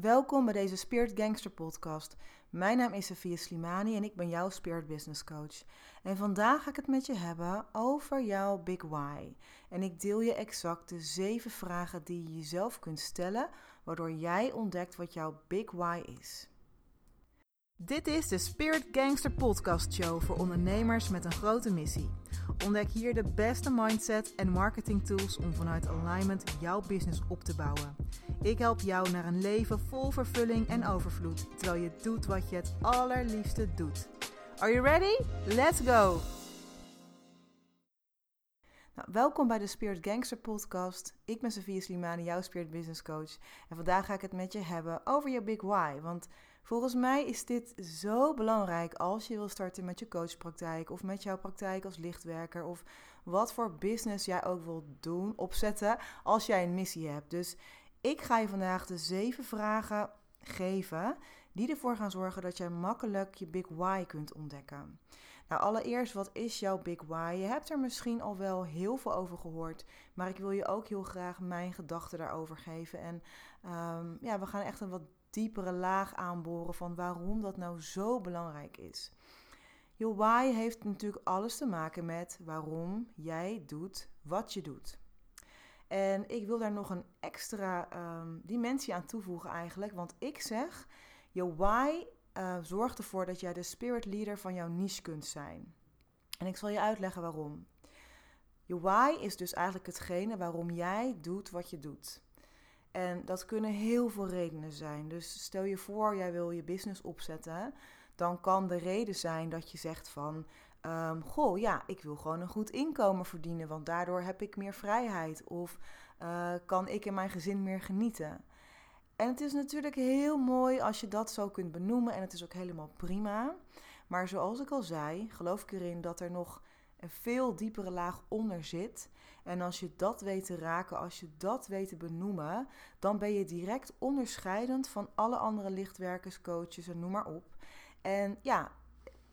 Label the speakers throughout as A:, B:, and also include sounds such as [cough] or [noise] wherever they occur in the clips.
A: Welkom bij deze Spirit Gangster podcast. Mijn naam is Sofia Slimani en ik ben jouw Spirit Business Coach. En vandaag ga ik het met je hebben over jouw Big Why. En ik deel je exact de zeven vragen die je jezelf kunt stellen, waardoor jij ontdekt wat jouw Big Why is. Dit is de Spirit Gangster Podcast Show voor ondernemers met een grote missie. Ontdek hier de beste mindset en marketing tools om vanuit alignment jouw business op te bouwen. Ik help jou naar een leven vol vervulling en overvloed, terwijl je doet wat je het allerliefste doet. Are you ready? Let's go! Nou, welkom bij de Spirit Gangster podcast. Ik ben Sofia Slimani, jouw Spirit Business Coach. En vandaag ga ik het met je hebben over je Big Why. Want volgens mij is dit zo belangrijk als je wil starten met je coachpraktijk... of met jouw praktijk als lichtwerker... of wat voor business jij ook wilt doen, opzetten als jij een missie hebt. Dus ik ga je vandaag de zeven vragen geven die ervoor gaan zorgen dat jij makkelijk je Big Why kunt ontdekken. Nou, allereerst, wat is jouw Big Why? Je hebt er misschien al wel heel veel over gehoord, maar ik wil je ook heel graag mijn gedachten daarover geven. En ehm, ja, we gaan echt een wat diepere laag aanboren van waarom dat nou zo belangrijk is. Je why heeft natuurlijk alles te maken met waarom jij doet wat je doet. En ik wil daar nog een extra um, dimensie aan toevoegen eigenlijk. Want ik zeg, je why uh, zorgt ervoor dat jij de spirit leader van jouw niche kunt zijn. En ik zal je uitleggen waarom. Je why is dus eigenlijk hetgene waarom jij doet wat je doet. En dat kunnen heel veel redenen zijn. Dus stel je voor, jij wil je business opzetten. Dan kan de reden zijn dat je zegt van... Um, goh, ja, ik wil gewoon een goed inkomen verdienen, want daardoor heb ik meer vrijheid. Of uh, kan ik in mijn gezin meer genieten. En het is natuurlijk heel mooi als je dat zo kunt benoemen en het is ook helemaal prima. Maar zoals ik al zei, geloof ik erin dat er nog een veel diepere laag onder zit. En als je dat weet te raken, als je dat weet te benoemen, dan ben je direct onderscheidend van alle andere lichtwerkers, coaches en noem maar op. En ja,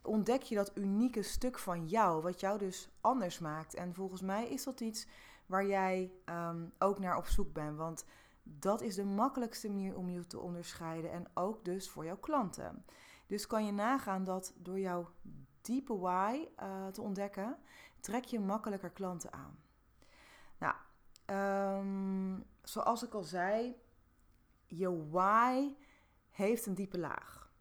A: ontdek je dat unieke stuk van jou, wat jou dus anders maakt. En volgens mij is dat iets waar jij um, ook naar op zoek bent. Want dat is de makkelijkste manier om je te onderscheiden en ook dus voor jouw klanten. Dus kan je nagaan dat door jouw diepe why uh, te ontdekken, trek je makkelijker klanten aan. Nou, um, zoals ik al zei, je why heeft een diepe laag.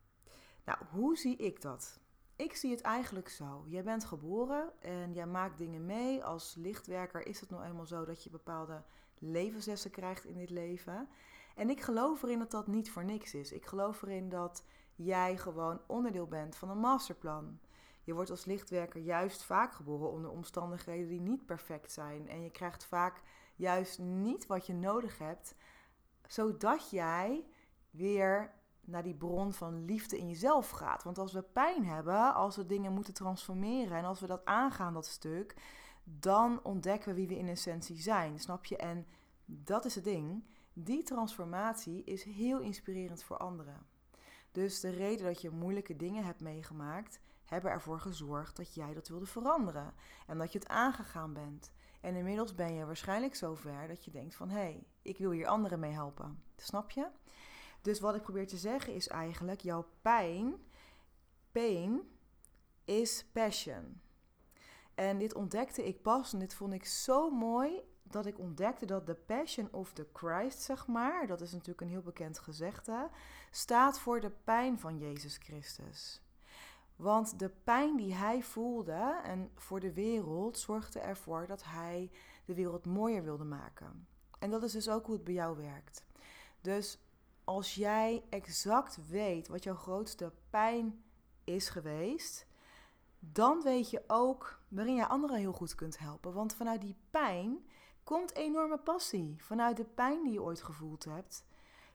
A: Nou, hoe zie ik dat? Ik zie het eigenlijk zo. Jij bent geboren en jij maakt dingen mee. Als lichtwerker is het nou eenmaal zo dat je bepaalde levenslessen krijgt in dit leven. En ik geloof erin dat dat niet voor niks is. Ik geloof erin dat jij gewoon onderdeel bent van een masterplan. Je wordt als lichtwerker juist vaak geboren onder omstandigheden die niet perfect zijn. En je krijgt vaak juist niet wat je nodig hebt, zodat jij weer naar die bron van liefde in jezelf gaat. Want als we pijn hebben, als we dingen moeten transformeren en als we dat aangaan, dat stuk, dan ontdekken we wie we in essentie zijn. Snap je? En dat is het ding. Die transformatie is heel inspirerend voor anderen. Dus de reden dat je moeilijke dingen hebt meegemaakt, hebben ervoor gezorgd dat jij dat wilde veranderen. En dat je het aangegaan bent. En inmiddels ben je waarschijnlijk zover dat je denkt van hé, hey, ik wil hier anderen mee helpen. Snap je? Dus wat ik probeer te zeggen is eigenlijk, jouw pijn, pain, is passion. En dit ontdekte ik pas en dit vond ik zo mooi dat ik ontdekte dat de Passion of the Christ, zeg maar, dat is natuurlijk een heel bekend gezegde, staat voor de pijn van Jezus Christus. Want de pijn die hij voelde en voor de wereld zorgde ervoor dat hij de wereld mooier wilde maken. En dat is dus ook hoe het bij jou werkt. Dus als jij exact weet wat jouw grootste pijn is geweest, dan weet je ook waarin je anderen heel goed kunt helpen. Want vanuit die pijn komt enorme passie. Vanuit de pijn die je ooit gevoeld hebt,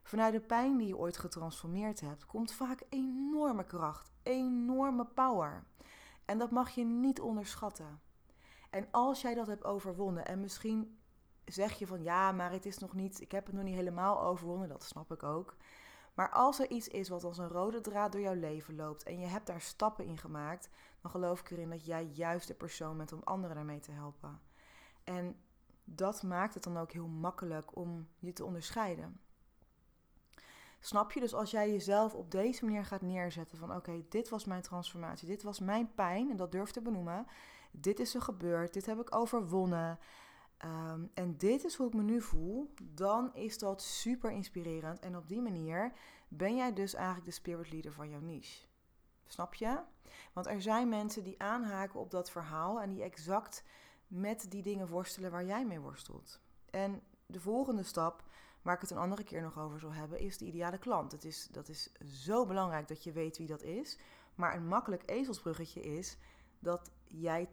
A: vanuit de pijn die je ooit getransformeerd hebt, komt vaak enorme kracht, enorme power. En dat mag je niet onderschatten. En als jij dat hebt overwonnen, en misschien zeg je van ja, maar het is nog niet, ik heb het nog niet helemaal overwonnen, dat snap ik ook. Maar als er iets is wat als een rode draad door jouw leven loopt en je hebt daar stappen in gemaakt, dan geloof ik erin dat jij juist de persoon bent om anderen daarmee te helpen. En dat maakt het dan ook heel makkelijk om je te onderscheiden. Snap je? Dus als jij jezelf op deze manier gaat neerzetten van oké, dit was mijn transformatie, dit was mijn pijn en dat durf te benoemen. Dit is er gebeurd, dit heb ik overwonnen. Ehm, en dit is hoe ik me nu voel, dan is dat super inspirerend. En op die manier ben jij dus eigenlijk de spirit leader van jouw niche. Snap je? Want er zijn mensen die aanhaken op dat verhaal en die exact met die dingen worstelen waar jij mee worstelt. En de volgende stap, waar ik het een andere keer nog over zal hebben, is de ideale klant. Het is, dat is zo belangrijk dat je weet wie dat is. Maar een makkelijk ezelsbruggetje is dat jij 80%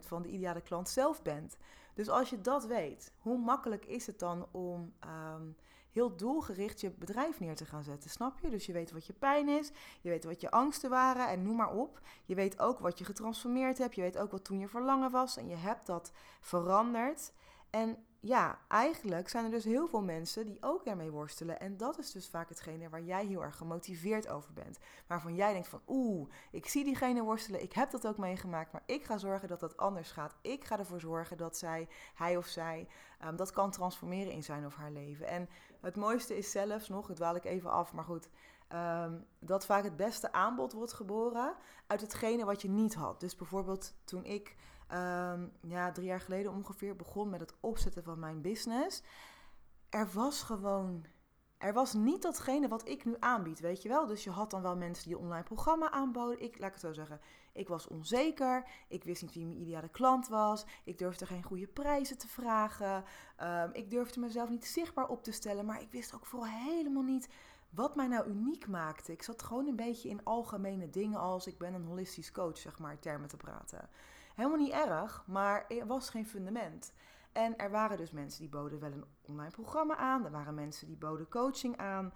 A: van de ideale klant zelf bent. Dus als je dat weet, hoe makkelijk is het dan om ehm, heel doelgericht je bedrijf neer te gaan zetten? Snap je? Dus je weet wat je pijn is, je weet wat je angsten waren en noem maar op. Je weet ook wat je getransformeerd hebt, je weet ook wat toen je verlangen was en je hebt dat veranderd. En ja, eigenlijk zijn er dus heel veel mensen die ook ermee worstelen. En dat is dus vaak hetgene waar jij heel erg gemotiveerd over bent. Waarvan jij denkt van, oeh, ik zie diegene worstelen, ik heb dat ook meegemaakt, maar ik ga zorgen dat dat anders gaat. Ik ga ervoor zorgen dat zij, hij of zij, um, dat kan transformeren in zijn of haar leven. En het mooiste is zelfs nog, het dwaal ik even af, maar goed, um, dat vaak het beste aanbod wordt geboren uit hetgene wat je niet had. Dus bijvoorbeeld toen ik um, ja, drie jaar geleden ongeveer begon met het opzetten van mijn business. Er was gewoon. Er was niet datgene wat ik nu aanbied, weet je wel. Dus je had dan wel mensen die online programma aanboden. Ik, laat ik het zo zeggen, ik was onzeker. Ik wist niet wie mijn ideale klant was. Ik durfde geen goede prijzen te vragen. Um, ik durfde mezelf niet zichtbaar op te stellen. Maar ik wist ook vooral helemaal niet wat mij nou uniek maakte. Ik zat gewoon een beetje in algemene dingen als ik ben een holistisch coach, zeg maar, termen te praten. Helemaal niet erg, maar er was geen fundament. En er waren dus mensen die boden wel een online programma aan. Er waren mensen die boden coaching aan.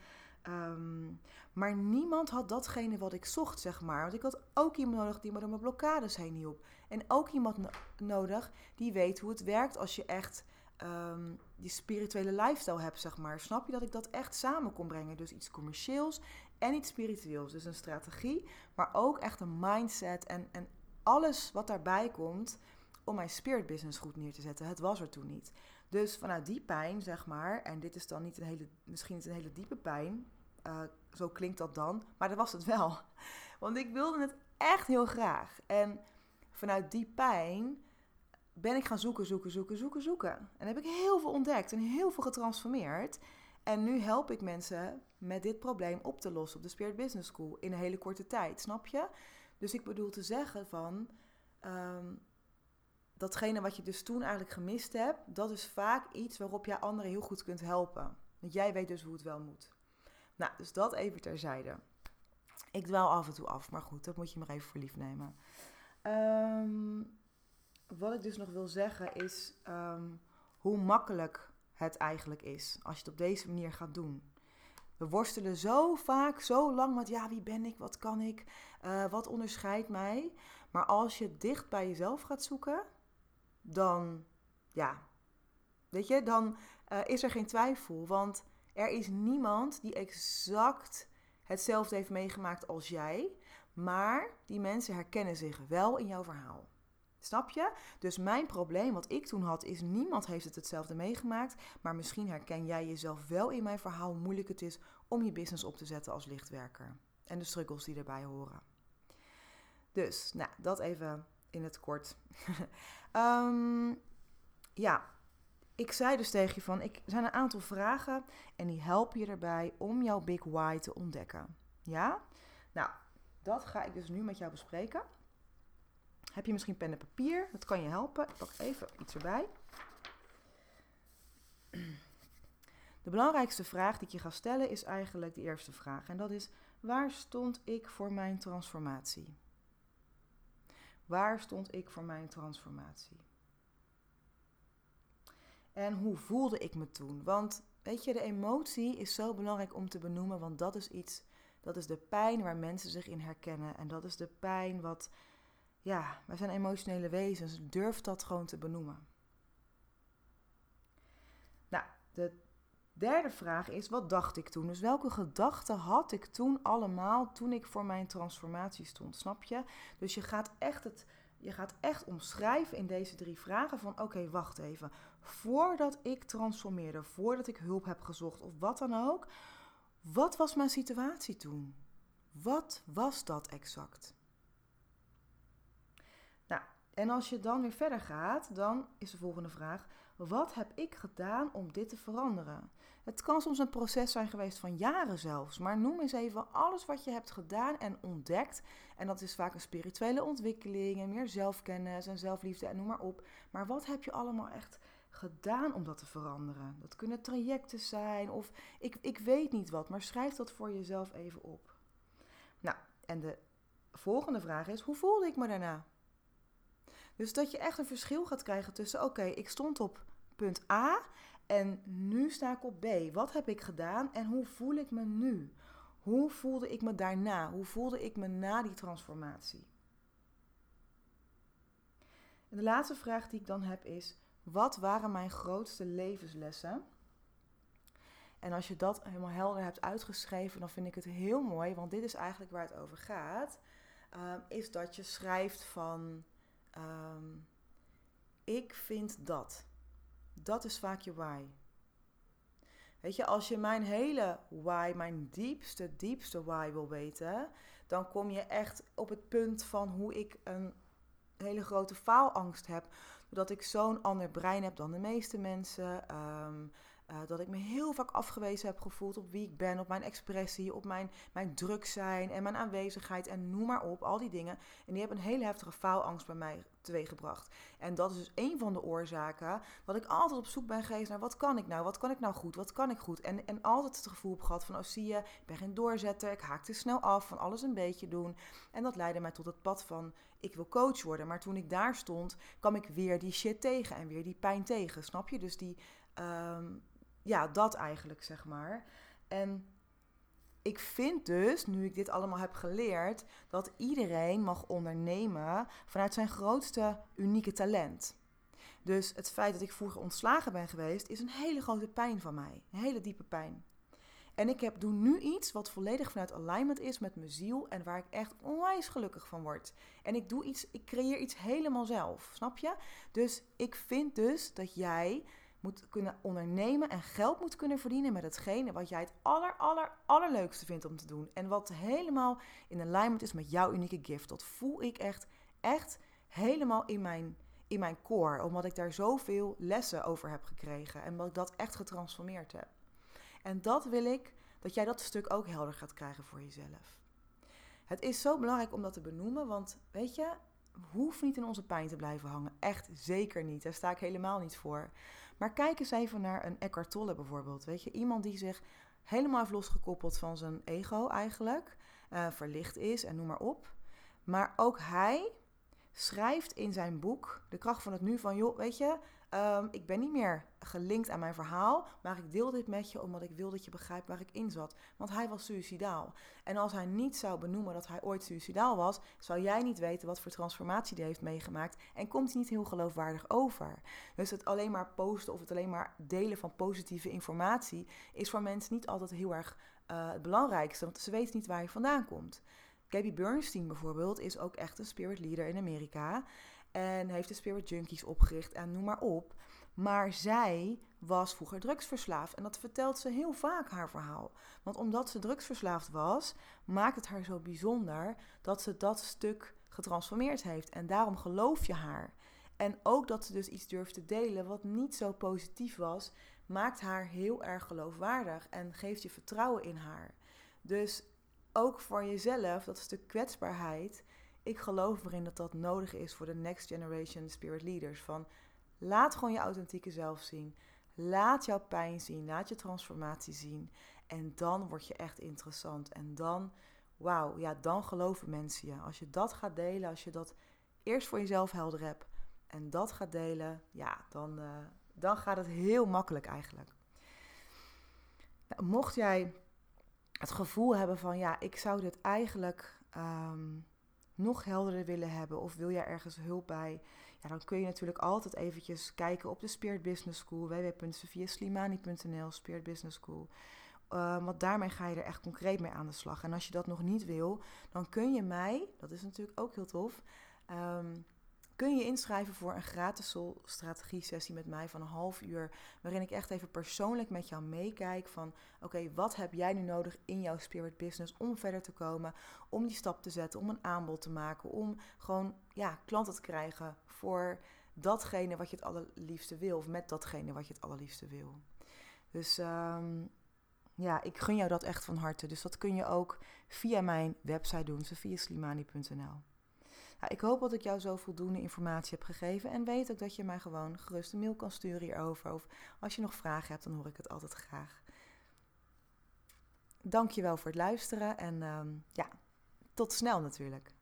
A: Um, maar niemand had datgene wat ik zocht, zeg maar. Want ik had ook iemand nodig die me door mijn blokkades heen hielp. En ook iemand nodig die weet hoe het werkt als je echt um, die spirituele lifestyle hebt, zeg maar. Snap je dat ik dat echt samen kon brengen? Dus iets commercieels en iets spiritueels. Dus een strategie, maar ook echt een mindset en, en alles wat daarbij komt om mijn spirit business goed neer te zetten. Het was er toen niet. Dus vanuit die pijn, zeg maar, en dit is dan niet een hele, misschien niet een hele diepe pijn, uh, zo klinkt dat dan, maar dat was het wel. [laughs] Want ik wilde het echt heel graag. En vanuit die pijn ben ik gaan zoeken, zoeken, zoeken, zoeken, zoeken. En heb ik heel veel ontdekt en heel veel getransformeerd. En nu help ik mensen met dit probleem op te lossen op de Spirit Business School in een hele korte tijd, snap je? Dus ik bedoel te zeggen van um, datgene wat je dus toen eigenlijk gemist hebt, dat is vaak iets waarop jij anderen heel goed kunt helpen. Want jij weet dus hoe het wel moet. Nou, dus dat even terzijde. Ik dwaal af en toe af, maar goed, dat moet je maar even voor lief nemen. Um, wat ik dus nog wil zeggen is um, hoe makkelijk het eigenlijk is als je het op deze manier gaat doen. We worstelen zo vaak, zo lang met ja, wie ben ik, wat kan ik, uh, wat onderscheidt mij. Maar als je dicht bij jezelf gaat zoeken, dan, ja, weet je, dan uh, is er geen twijfel. Want er is niemand die exact hetzelfde heeft meegemaakt als jij. Maar die mensen herkennen zich wel in jouw verhaal. Snap je? Dus mijn probleem, wat ik toen had, is niemand heeft het hetzelfde meegemaakt. Maar misschien herken jij jezelf wel in mijn verhaal hoe moeilijk het is om je business op te zetten als lichtwerker. En de struggles die erbij horen. Dus, nou, dat even in het kort. um, [laughs] ja, ik zei dus tegen je van, ik, zijn een aantal vragen en die helpen je erbij om jouw big why te ontdekken. Ja? Nou, dat ga ik dus nu met jou bespreken. Heb je misschien pen en papier? Dat kan je helpen. Ik pak even iets erbij. De belangrijkste vraag die ik je ga stellen is eigenlijk de eerste vraag. En dat is: waar stond ik voor mijn transformatie? Waar stond ik voor mijn transformatie? En hoe voelde ik me toen? Want weet je, de emotie is zo belangrijk om te benoemen, want dat is iets, dat is de pijn waar mensen zich in herkennen. En dat is de pijn wat ja, wij zijn emotionele wezens. Durf dat gewoon te benoemen. Nou, de derde vraag is: wat dacht ik toen? Dus welke gedachten had ik toen allemaal toen ik voor mijn transformatie stond? Snap je? Dus je gaat echt het. Je gaat echt omschrijven in deze drie vragen van oké, wacht even. Voordat ik transformeerde, voordat ik hulp heb gezocht of wat dan ook, wat was mijn situatie toen? Wat was dat exact? En als je dan weer verder gaat, dan is de volgende vraag: wat heb ik gedaan om dit te veranderen? Het kan soms een proces zijn geweest van jaren zelfs, maar noem eens even alles wat je hebt gedaan en ontdekt. En dat is vaak een spirituele ontwikkeling en meer zelfkennis en zelfliefde en noem maar op. Maar wat heb je allemaal echt gedaan om dat te veranderen? Dat kunnen trajecten zijn of ik, ik weet niet wat, maar schrijf dat voor jezelf even op. Nou, en de volgende vraag is: hoe voelde ik me daarna? Dus dat je echt een verschil gaat krijgen tussen: oké, ik stond op punt A en nu sta ik op B. Wat heb ik gedaan en hoe voel ik me nu? Hoe voelde ik me daarna? Hoe voelde ik me na die transformatie? En de laatste vraag die ik dan heb is: wat waren mijn grootste levenslessen? En als je dat helemaal helder hebt uitgeschreven, dan vind ik het heel mooi, want dit is eigenlijk waar het over gaat. Uh, is dat je schrijft van: um, Ik vind dat. Dat is vaak je why. Weet je, als je mijn hele why, mijn diepste, diepste why wil weten, dan kom je echt op het punt van hoe ik een hele grote faalangst heb. Doordat ik zo'n ander brein heb dan de meeste mensen. Um, uh, dat ik me heel vaak afgewezen heb gevoeld op wie ik ben, op mijn expressie, op mijn, mijn druk zijn en mijn aanwezigheid en noem maar op, al die dingen. En die hebben een hele heftige faalangst bij mij teweeggebracht. En dat is dus een van de oorzaken dat ik altijd op zoek ben geweest naar wat kan ik nou, wat kan ik nou goed, wat kan ik goed. En, en altijd het gevoel heb gehad van, oh zie je, ik ben geen doorzetter, ik haak te snel af, van alles een beetje doen. En dat leidde mij tot het pad van, ik wil coach worden. Maar toen ik daar stond, kwam ik weer die shit tegen en weer die pijn tegen, snap je? Dus die... Um, ja, dat eigenlijk, zeg maar. En ik vind dus, nu ik dit allemaal heb geleerd, dat iedereen mag ondernemen vanuit zijn grootste unieke talent. Dus het feit dat ik vroeger ontslagen ben geweest, is een hele grote pijn van mij. Een hele diepe pijn. En ik heb, doe nu iets wat volledig vanuit alignment is met mijn ziel en waar ik echt onwijs gelukkig van word. En ik doe iets, ik creëer iets helemaal zelf, snap je? Dus ik vind dus dat jij moet kunnen ondernemen en geld moet kunnen verdienen met hetgene wat jij het aller, aller, allerleukste vindt om te doen. En wat helemaal in alignment is met jouw unieke gift. Dat voel ik echt, echt helemaal in mijn, in mijn core. Omdat ik daar zoveel lessen over heb gekregen. En omdat ik dat echt getransformeerd heb. En dat wil ik, dat jij dat stuk ook helder gaat krijgen voor jezelf. Het is zo belangrijk om dat te benoemen, want weet je, hoeft niet in onze pijn te blijven hangen. Echt zeker niet. Daar sta ik helemaal niet voor. Maar kijk eens even naar een Eckhart Tolle bijvoorbeeld. Weet je, iemand die zich helemaal heeft losgekoppeld van zijn ego eigenlijk. Uh, verlicht is en noem maar op. Maar ook hij schrijft in zijn boek De kracht van het nu van, joh, weet je, um, ik ben niet meer gelinkt aan mijn verhaal, maar ik deel dit met je omdat ik wil dat je begrijpt waar ik in zat. Want hij was suicidaal. En als hij niet zou benoemen dat hij ooit suicidaal was, zou jij niet weten wat voor transformatie hij heeft meegemaakt en komt hij niet heel geloofwaardig over. Dus het alleen maar posten of het alleen maar delen van positieve informatie is voor mensen niet altijd heel erg uh, het belangrijkste, want ze weten niet waar je vandaan komt. Gabby Bernstein bijvoorbeeld is ook echt een spirit leader in Amerika. En heeft de Spirit Junkies opgericht en noem maar op. Maar zij was vroeger drugsverslaafd. En dat vertelt ze heel vaak haar verhaal. Want omdat ze drugsverslaafd was, maakt het haar zo bijzonder dat ze dat stuk getransformeerd heeft. En daarom geloof je haar. En ook dat ze dus iets durft te delen wat niet zo positief was, maakt haar heel erg geloofwaardig en geeft je vertrouwen in haar. Dus ook voor jezelf, dat stuk kwetsbaarheid. Ik geloof erin dat dat nodig is voor de next generation spirit leaders. Van laat gewoon je authentieke zelf zien. Laat jouw pijn zien. Laat je transformatie zien. En dan word je echt interessant. En dan, wauw, ja, dan geloven mensen je. Als je dat gaat delen, als je dat eerst voor jezelf helder hebt en dat gaat delen, ja, dan, uh, dan gaat het heel makkelijk eigenlijk. Nou, mocht jij het gevoel hebben van ja, ik zou dit eigenlijk um, nog helderder willen hebben of wil jij ergens hulp bij, ja, dan kun je natuurlijk altijd eventjes kijken op de Spirit Business School, www.sofiaslimani.nl, Spirit Business School. Um, want daarmee ga je er echt concreet mee aan de slag. En als je dat nog niet wil, dan kun je mij, dat is natuurlijk ook heel tof, um, kun je inschrijven voor een gratis Soul strategie sessie met mij van een half uur. Waarin ik echt even persoonlijk met jou meekijk van oké, wat heb jij nu nodig in jouw spirit business om verder te komen, om die stap te zetten, om een aanbod te maken, om gewoon ja, klanten te krijgen voor datgene wat je het allerliefste wil of met datgene wat je het allerliefste wil. Dus um, ja, ik gun jou dat echt van harte. Dus dat kun je ook via mijn website doen, sofiaslimani.nl. Ik hoop dat ik jou zo voldoende informatie heb gegeven. En weet ook dat je mij gewoon gerust een mail kan sturen hierover. Of als je nog vragen hebt, dan hoor ik het altijd graag. Dank je wel voor het luisteren. En um, ja, tot snel natuurlijk.